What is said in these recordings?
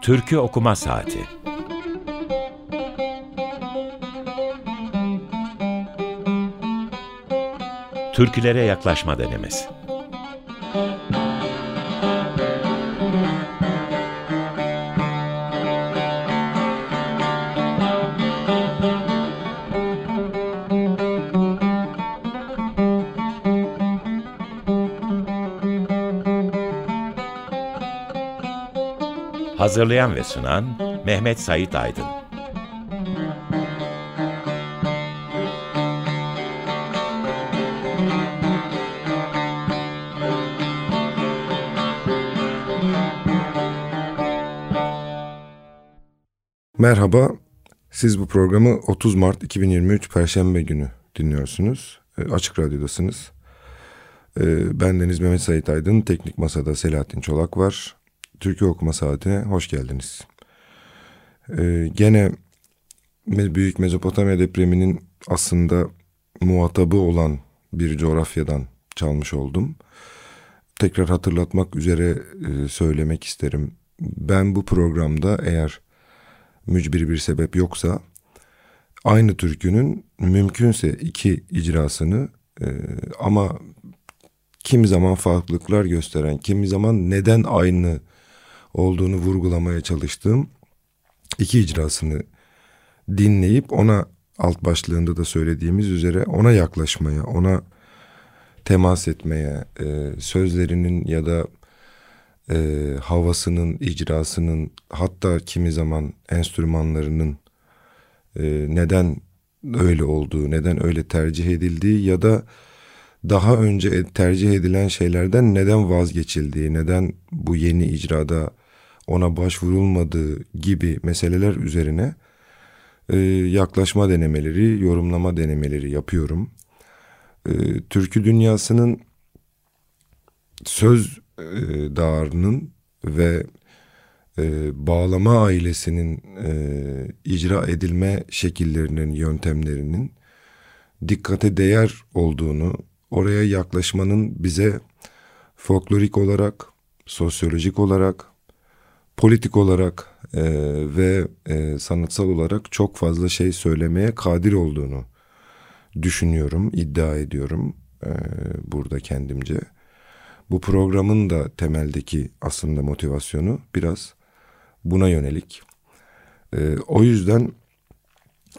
Türkü Okuma Saati. Türkülere Yaklaşma Denemesi Hazırlayan ve sunan Mehmet Sait Aydın. Merhaba, siz bu programı 30 Mart 2023 Perşembe günü dinliyorsunuz. E, Açık Radyo'dasınız. E, ben Deniz Mehmet Sait Aydın, Teknik Masa'da Selahattin Çolak var. Türkiye Okuma Saati'ne hoş geldiniz. Ee, gene Büyük Mezopotamya depreminin aslında muhatabı olan bir coğrafyadan çalmış oldum. Tekrar hatırlatmak üzere e, söylemek isterim. Ben bu programda eğer mücbir bir sebep yoksa aynı türkünün mümkünse iki icrasını e, ama kimi zaman farklılıklar gösteren, kimi zaman neden aynı olduğunu vurgulamaya çalıştığım iki icrasını dinleyip ona alt başlığında da söylediğimiz üzere ona yaklaşmaya, ona temas etmeye, e, sözlerinin ya da e, havasının, icrasının hatta kimi zaman enstrümanlarının e, neden öyle olduğu, neden öyle tercih edildiği ya da daha önce tercih edilen şeylerden neden vazgeçildiği, neden bu yeni icrada ona başvurulmadığı gibi meseleler üzerine e, yaklaşma denemeleri, yorumlama denemeleri yapıyorum. E, türkü dünyasının söz e, dağarının ve e, bağlama ailesinin e, icra edilme şekillerinin, yöntemlerinin dikkate değer olduğunu, oraya yaklaşmanın bize folklorik olarak, sosyolojik olarak, politik olarak e, ve e, sanatsal olarak çok fazla şey söylemeye kadir olduğunu düşünüyorum, iddia ediyorum e, burada kendimce. Bu programın da temeldeki aslında motivasyonu biraz buna yönelik. E, o yüzden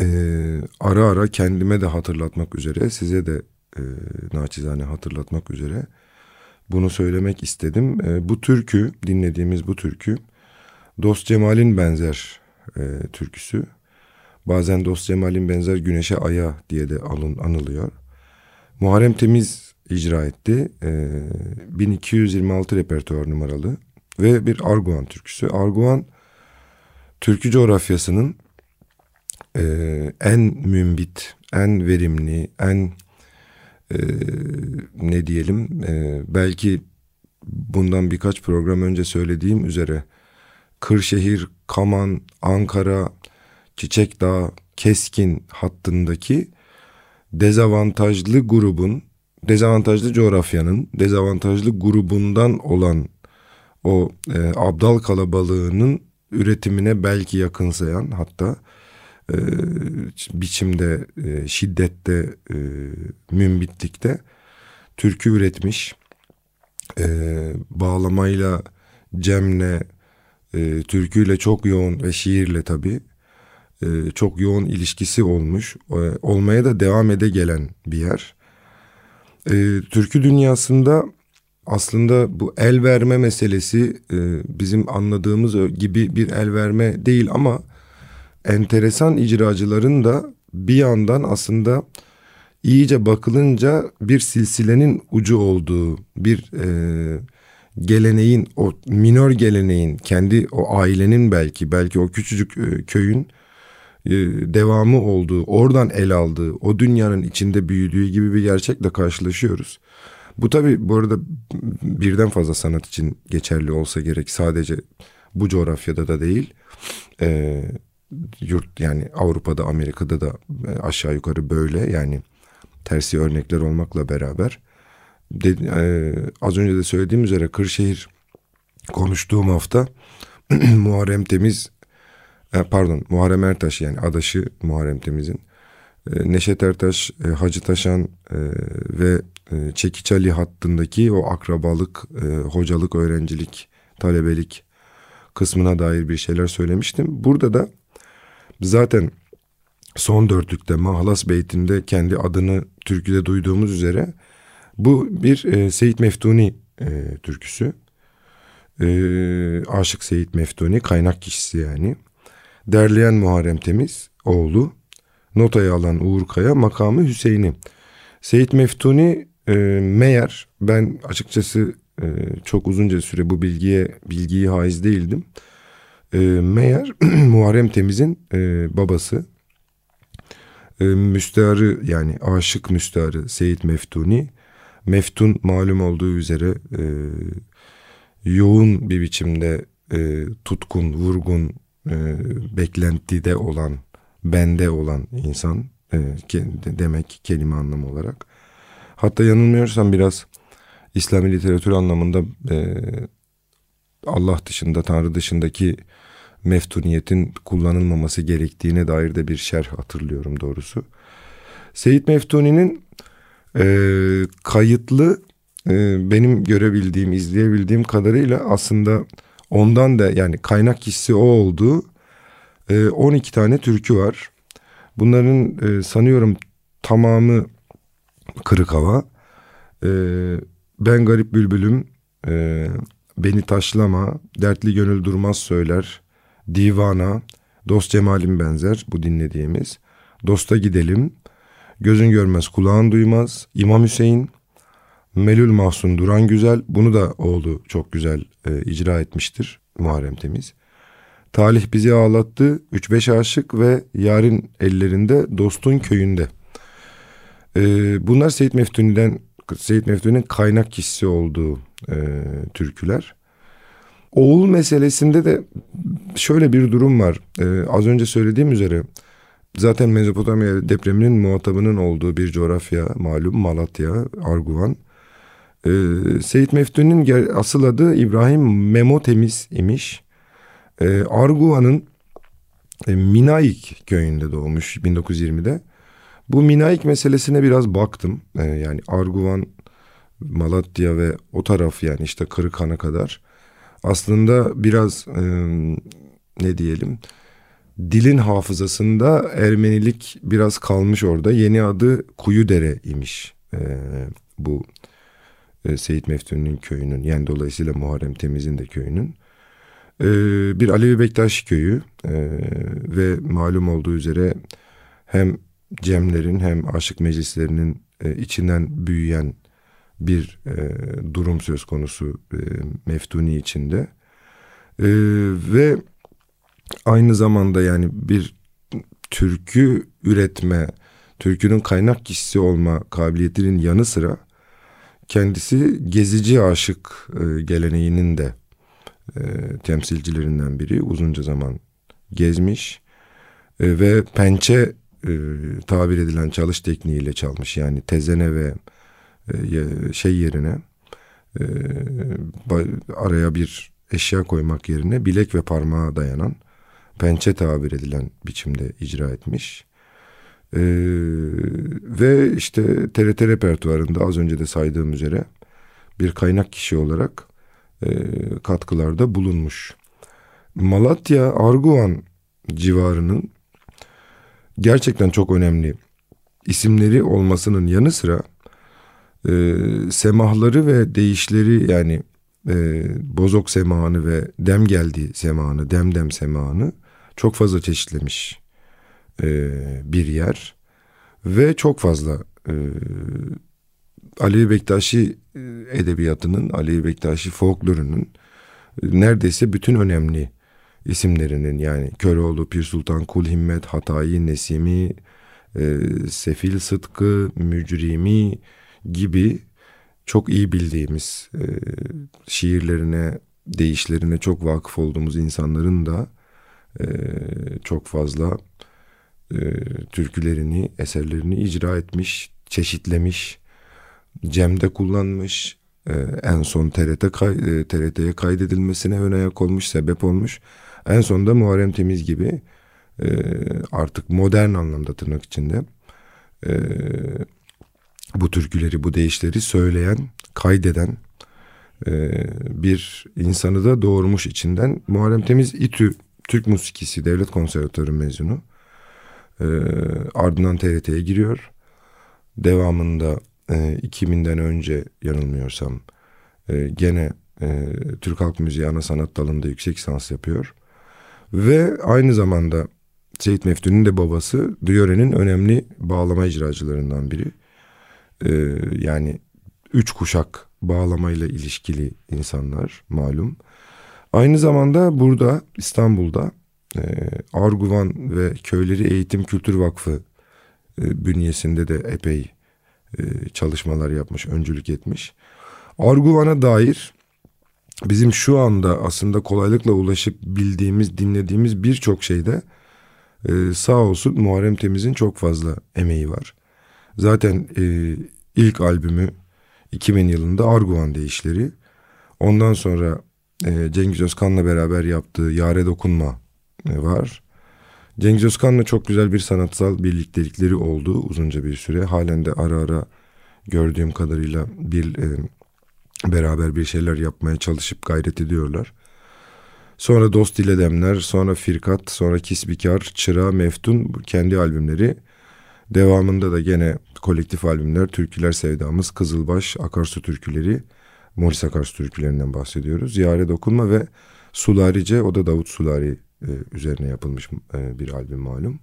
e, ara ara kendime de hatırlatmak üzere, size de e, naçizane hatırlatmak üzere bunu söylemek istedim. E, bu türkü, dinlediğimiz bu türkü Dost Cemal'in benzer e, türküsü. Bazen Dost Cemal'in benzer Güneşe Aya diye de alın, anılıyor. Muharrem Temiz icra etti. E, 1226 repertuar numaralı ve bir Arguan türküsü. Arguan türkü coğrafyasının e, en mümbit, en verimli, en e, ne diyelim e, belki bundan birkaç program önce söylediğim üzere Kırşehir, Kaman, Ankara, Çiçekdağ, Keskin hattındaki dezavantajlı grubun, dezavantajlı coğrafyanın, dezavantajlı grubundan olan o e, abdal kalabalığının üretimine belki yakınsayan hatta e, biçimde, e, şiddette, e, mümbitlikte türkü üretmiş. E, bağlamayla, cemle, e, türküyle çok yoğun ve şiirle tabii e, çok yoğun ilişkisi olmuş. E, olmaya da devam ede gelen bir yer. E, türkü dünyasında aslında bu el verme meselesi e, bizim anladığımız gibi bir el verme değil ama enteresan icracıların da bir yandan aslında iyice bakılınca bir silsilenin ucu olduğu bir e, geleneğin o minor geleneğin kendi o ailenin belki belki o küçücük e, köyün e, devamı olduğu oradan el aldığı o dünyanın içinde büyüdüğü gibi bir gerçekle karşılaşıyoruz. Bu tabi bu arada birden fazla sanat için geçerli olsa gerek sadece bu coğrafyada da değil. E, yurt yani Avrupa'da Amerika'da da e, aşağı yukarı böyle yani tersi örnekler olmakla beraber de, e, az önce de söylediğim üzere Kırşehir konuştuğum hafta Muharrem Temiz e, pardon Muharrem Ertaş yani adaşı Muharrem Temiz'in e, Neşet Ertaş, e, Hacı Taşan e, ve e, Çekiç Ali hattındaki o akrabalık, e, hocalık, öğrencilik, talebelik kısmına dair bir şeyler söylemiştim. Burada da zaten son dörtlükte Mahlas Beyt'inde kendi adını türküde duyduğumuz üzere bu bir e, Seyit Meftuni e, türküsü. E, Aşık Seyit Meftuni kaynak kişisi yani. Derleyen Muharrem Temiz oğlu. Notayı alan Uğur Kaya makamı Hüseyin'i. Seyit Meftuni e, meğer ben açıkçası e, çok uzunca süre bu bilgiye bilgiyi haiz değildim. E, meğer Muharrem Temiz'in e, babası e, müstearı yani aşık müstearı Seyit Meftuni. Meftun malum olduğu üzere e, yoğun bir biçimde e, tutkun, vurgun, e, beklentide olan, bende olan insan e, demek kelime anlamı olarak. Hatta yanılmıyorsam biraz İslami literatür anlamında e, Allah dışında, Tanrı dışındaki meftuniyetin kullanılmaması gerektiğine dair de bir şerh hatırlıyorum doğrusu. Seyit Meftuni'nin e, kayıtlı e, benim görebildiğim, izleyebildiğim kadarıyla aslında ondan da yani kaynak hissi o olduğu e, 12 tane türkü var. Bunların e, sanıyorum tamamı kırık hava. E, ben garip bülbülüm, e, beni taşlama, dertli gönül durmaz söyler, divana, dost cemalim benzer bu dinlediğimiz. Dosta gidelim, gözün görmez kulağın duymaz, İmam Hüseyin, Melül Mahsun Duran Güzel, bunu da oğlu çok güzel e, icra etmiştir Muharrem Temiz. Talih bizi ağlattı, üç beş aşık ve yarın ellerinde dostun köyünde. Ee, bunlar Seyit Meftuni'den Seyit Meftuni'nin kaynak kişisi olduğu e, türküler. Oğul meselesinde de şöyle bir durum var. Ee, az önce söylediğim üzere zaten Mezopotamya depreminin muhatabının olduğu bir coğrafya malum Malatya, Arguvan. Ee, Seyit Meftuni'nin asıl adı İbrahim Memo Temiz imiş. Ee, Arguvan'ın e, Minaik köyünde doğmuş 1920'de. Bu Minaik meselesine biraz baktım. Ee, yani Arguvan, Malatya ve o taraf yani işte Kırıkhan'a kadar. Aslında biraz e, ne diyelim dilin hafızasında Ermenilik biraz kalmış orada. Yeni adı Kuyudere imiş e, bu e, Seyit Meftuni'nin köyünün yani dolayısıyla Muharrem Temiz'in de köyünün. E, bir Alevi Bektaş köyü e, ve malum olduğu üzere hem cemlerin hem aşık meclislerinin e, içinden büyüyen bir e, durum söz konusu e, Meftuni içinde. E, ve aynı zamanda yani bir türkü üretme, türkünün kaynak kişisi olma kabiliyetinin yanı sıra kendisi gezici aşık e, geleneğinin de e, temsilcilerinden biri. Uzunca zaman gezmiş e, ve pençe tabir edilen çalış tekniğiyle çalmış. Yani tezene ve şey yerine araya bir eşya koymak yerine bilek ve parmağa dayanan pençe tabir edilen biçimde icra etmiş. Ee, ve işte TRT repertuarında az önce de saydığım üzere bir kaynak kişi olarak e, katkılarda bulunmuş. Malatya Arguvan civarının gerçekten çok önemli isimleri olmasının yanı sıra e, semahları ve değişleri yani e, bozok semağını ve dem geldi semağını, demdem semağını çok fazla çeşitlemiş e, bir yer. Ve çok fazla e, Alevi Bektaşi e, edebiyatının, Alevi Bektaşi folklorunun e, neredeyse bütün önemli isimlerinin yani Köroğlu, Pir Sultan Kul Himmet, Hatayi, Nesimi, e, Sefil Sıtkı, Mücrimi gibi çok iyi bildiğimiz e, şiirlerine, değişlerine çok vakıf olduğumuz insanların da e, çok fazla e, türkülerini, eserlerini icra etmiş, çeşitlemiş, cemde kullanmış, e, en son TRT kay, e, TRT'ye kaydedilmesine ön ayak olmuş, sebep olmuş. En sonunda Muharrem Temiz gibi artık modern anlamda tırnak içinde bu türküleri, bu deyişleri söyleyen, kaydeden bir insanı da doğurmuş içinden. Muharrem Temiz İTÜ Türk Musikisi Devlet Konservatörü mezunu. E, ardından TRT'ye giriyor. Devamında e, 2000'den önce yanılmıyorsam e, gene e, Türk Halk Müziği ana sanat dalında yüksek lisans yapıyor. Ve aynı zamanda Seyit Meftun'un de babası Diyore'nin önemli bağlama icracılarından biri. Ee, yani üç kuşak bağlamayla ilişkili insanlar malum. Aynı zamanda burada İstanbul'da e, Arguvan ve Köyleri Eğitim Kültür Vakfı e, bünyesinde de epey e, çalışmalar yapmış, öncülük etmiş. Arguvan'a dair bizim şu anda aslında kolaylıkla ulaşıp bildiğimiz, dinlediğimiz birçok şeyde e, sağ olsun Muharrem Temiz'in çok fazla emeği var. Zaten e, ilk albümü 2000 yılında Arguvan Değişleri. Ondan sonra e, Cengiz Özkan'la beraber yaptığı Yare Dokunma e, var. Cengiz Özkan'la çok güzel bir sanatsal birliktelikleri oldu uzunca bir süre. Halen de ara ara gördüğüm kadarıyla bir e, beraber bir şeyler yapmaya çalışıp gayret ediyorlar. Sonra Dost ile sonra Firkat, sonra Kisbikar, Çıra, Meftun kendi albümleri. Devamında da gene kolektif albümler, Türküler Sevdamız, Kızılbaş, Akarsu Türküleri, Morris Akarsu Türkülerinden bahsediyoruz. Yare Dokunma ve Sularice, o da Davut Sulari e, üzerine yapılmış e, bir albüm malum.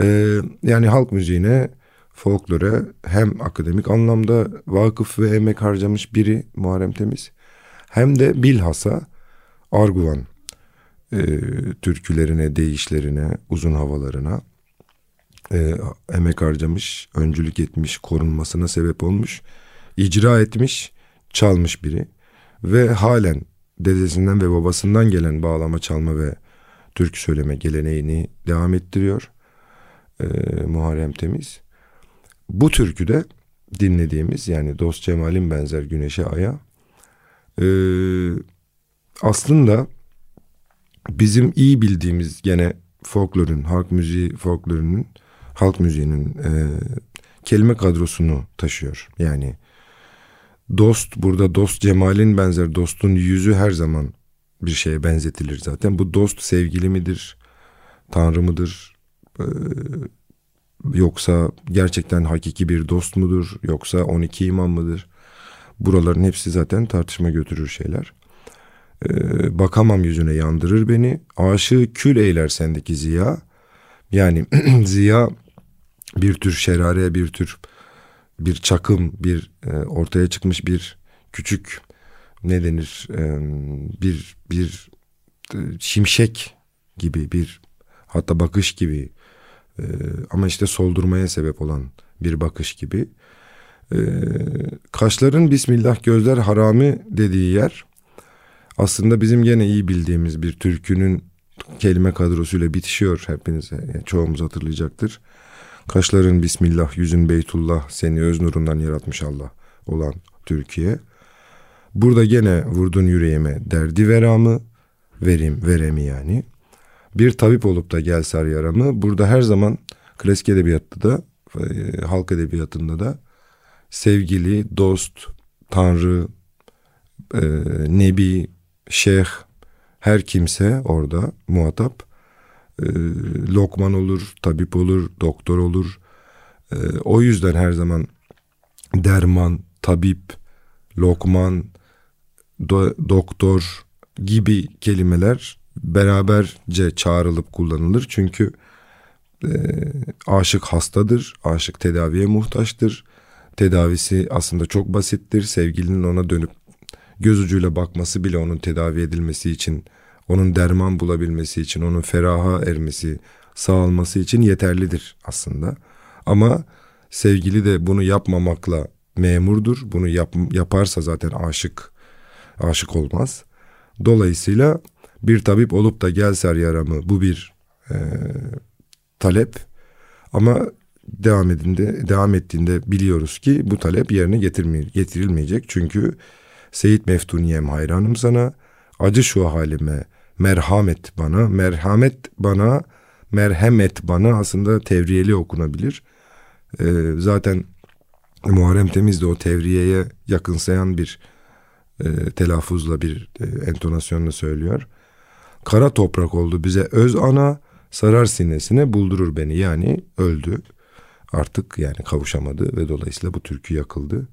E, yani halk müziğine, folklore hem akademik anlamda vakıf ve emek harcamış biri Muharrem Temiz. Hem de bilhassa Arguvan e, türkülerine, deyişlerine, uzun havalarına e, emek harcamış, öncülük etmiş, korunmasına sebep olmuş, icra etmiş, çalmış biri. Ve halen dedesinden ve babasından gelen bağlama çalma ve türkü söyleme geleneğini devam ettiriyor e, Muharrem Temiz. Bu türküde dinlediğimiz yani Dost Cemal'in benzer Güneşe Ay'a e, aslında bizim iyi bildiğimiz gene folklorun, halk müziği folklorunun, halk müziğinin e, kelime kadrosunu taşıyor. Yani dost burada dost Cemal'in benzer dostun yüzü her zaman bir şeye benzetilir zaten. Bu dost sevgili midir, tanrı mıdır, e, yoksa gerçekten hakiki bir dost mudur, yoksa 12 imam mıdır? Buraların hepsi zaten tartışma götürür şeyler. Ee, bakamam yüzüne yandırır beni. Aşığı kül eyler sendeki ziya. Yani ziya bir tür şerare, bir tür bir çakım, bir e, ortaya çıkmış bir küçük ne denir e, bir bir e, şimşek gibi bir hatta bakış gibi e, ama işte soldurmaya sebep olan bir bakış gibi. E, kaşların Bismillah gözler harami dediği yer aslında bizim gene iyi bildiğimiz bir türkünün kelime kadrosuyla bitişiyor hepiniz yani çoğumuz hatırlayacaktır. Kaşların Bismillah, yüzün Beytullah, seni öz nurundan yaratmış Allah olan Türkiye. Burada gene vurdun yüreğime derdi veramı, verim, veremi yani. Bir tabip olup da gel sar yaramı. Burada her zaman klasik edebiyatta da, e, halk edebiyatında da sevgili, dost, tanrı, e, nebi, şeyh, her kimse orada muhatap. E, lokman olur, tabip olur, doktor olur. E, o yüzden her zaman derman, tabip, lokman, do, doktor gibi kelimeler beraberce çağrılıp kullanılır. Çünkü e, aşık hastadır, aşık tedaviye muhtaçtır. Tedavisi aslında çok basittir. Sevgilinin ona dönüp göz ucuyla bakması bile onun tedavi edilmesi için, onun derman bulabilmesi için, onun feraha ermesi, sağalması için yeterlidir aslında. Ama sevgili de bunu yapmamakla memurdur. Bunu yap, yaparsa zaten aşık, aşık olmaz. Dolayısıyla bir tabip olup da gel ser yaramı bu bir e, talep. Ama devam edinde devam ettiğinde biliyoruz ki bu talep yerine getirmeye, getirilmeyecek. Çünkü Seyit Meftuniyem hayranım sana. Acı şu halime merhamet bana. Merhamet bana merhamet bana aslında tevriyeli okunabilir. Ee, zaten Muharrem Temiz de o tevriyeye yakınsayan bir e, telaffuzla bir e, entonasyonla söylüyor. Kara toprak oldu bize öz ana sarar sinesine buldurur beni yani öldü. Artık yani kavuşamadı ve dolayısıyla bu türkü yakıldı.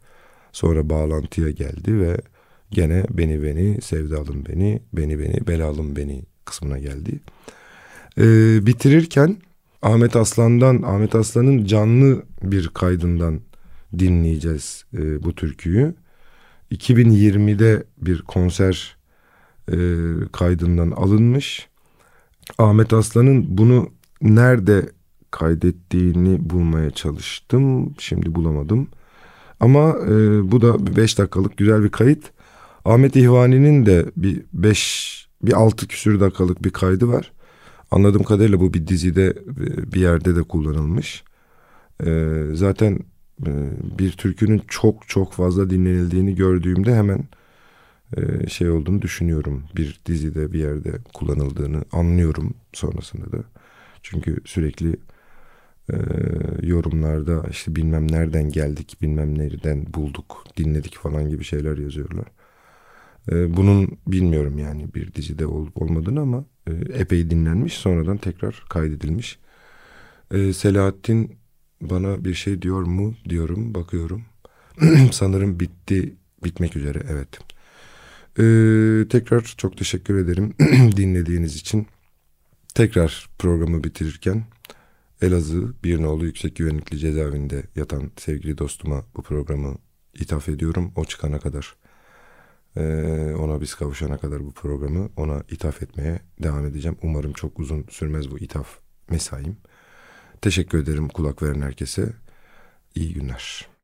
Sonra bağlantıya geldi ve gene beni beni sevdalım beni beni beni belalım beni kısmına geldi. Ee, bitirirken Ahmet Aslan'dan Ahmet Aslan'ın canlı bir kaydından dinleyeceğiz e, bu türküyü. 2020'de bir konser e, kaydından alınmış. Ahmet Aslan'ın bunu nerede kaydettiğini bulmaya çalıştım. Şimdi bulamadım. Ama e, bu da 5 dakikalık güzel bir kayıt. Ahmet İhvani'nin de bir 5 bir 6 küsür dakikalık bir kaydı var. Anladığım kadarıyla bu bir dizide e, bir yerde de kullanılmış. E, zaten e, bir türkünün çok çok fazla dinlenildiğini gördüğümde hemen şey olduğunu düşünüyorum. Bir dizide bir yerde kullanıldığını anlıyorum sonrasında da. Çünkü sürekli yorumlarda işte bilmem nereden geldik, bilmem nereden bulduk, dinledik falan gibi şeyler yazıyorlar. E, bunun bilmiyorum yani bir dizide olup olmadığını ama e, epey dinlenmiş sonradan tekrar kaydedilmiş. E, Selahattin bana bir şey diyor mu diyorum bakıyorum. Sanırım bitti bitmek üzere evet. Ee, tekrar çok teşekkür ederim dinlediğiniz için. Tekrar programı bitirirken Elazığ bir nolu yüksek güvenlikli cezaevinde yatan sevgili dostuma bu programı ithaf ediyorum. O çıkana kadar ee, ona biz kavuşana kadar bu programı ona ithaf etmeye devam edeceğim. Umarım çok uzun sürmez bu ithaf mesaim. Teşekkür ederim kulak veren herkese. İyi günler.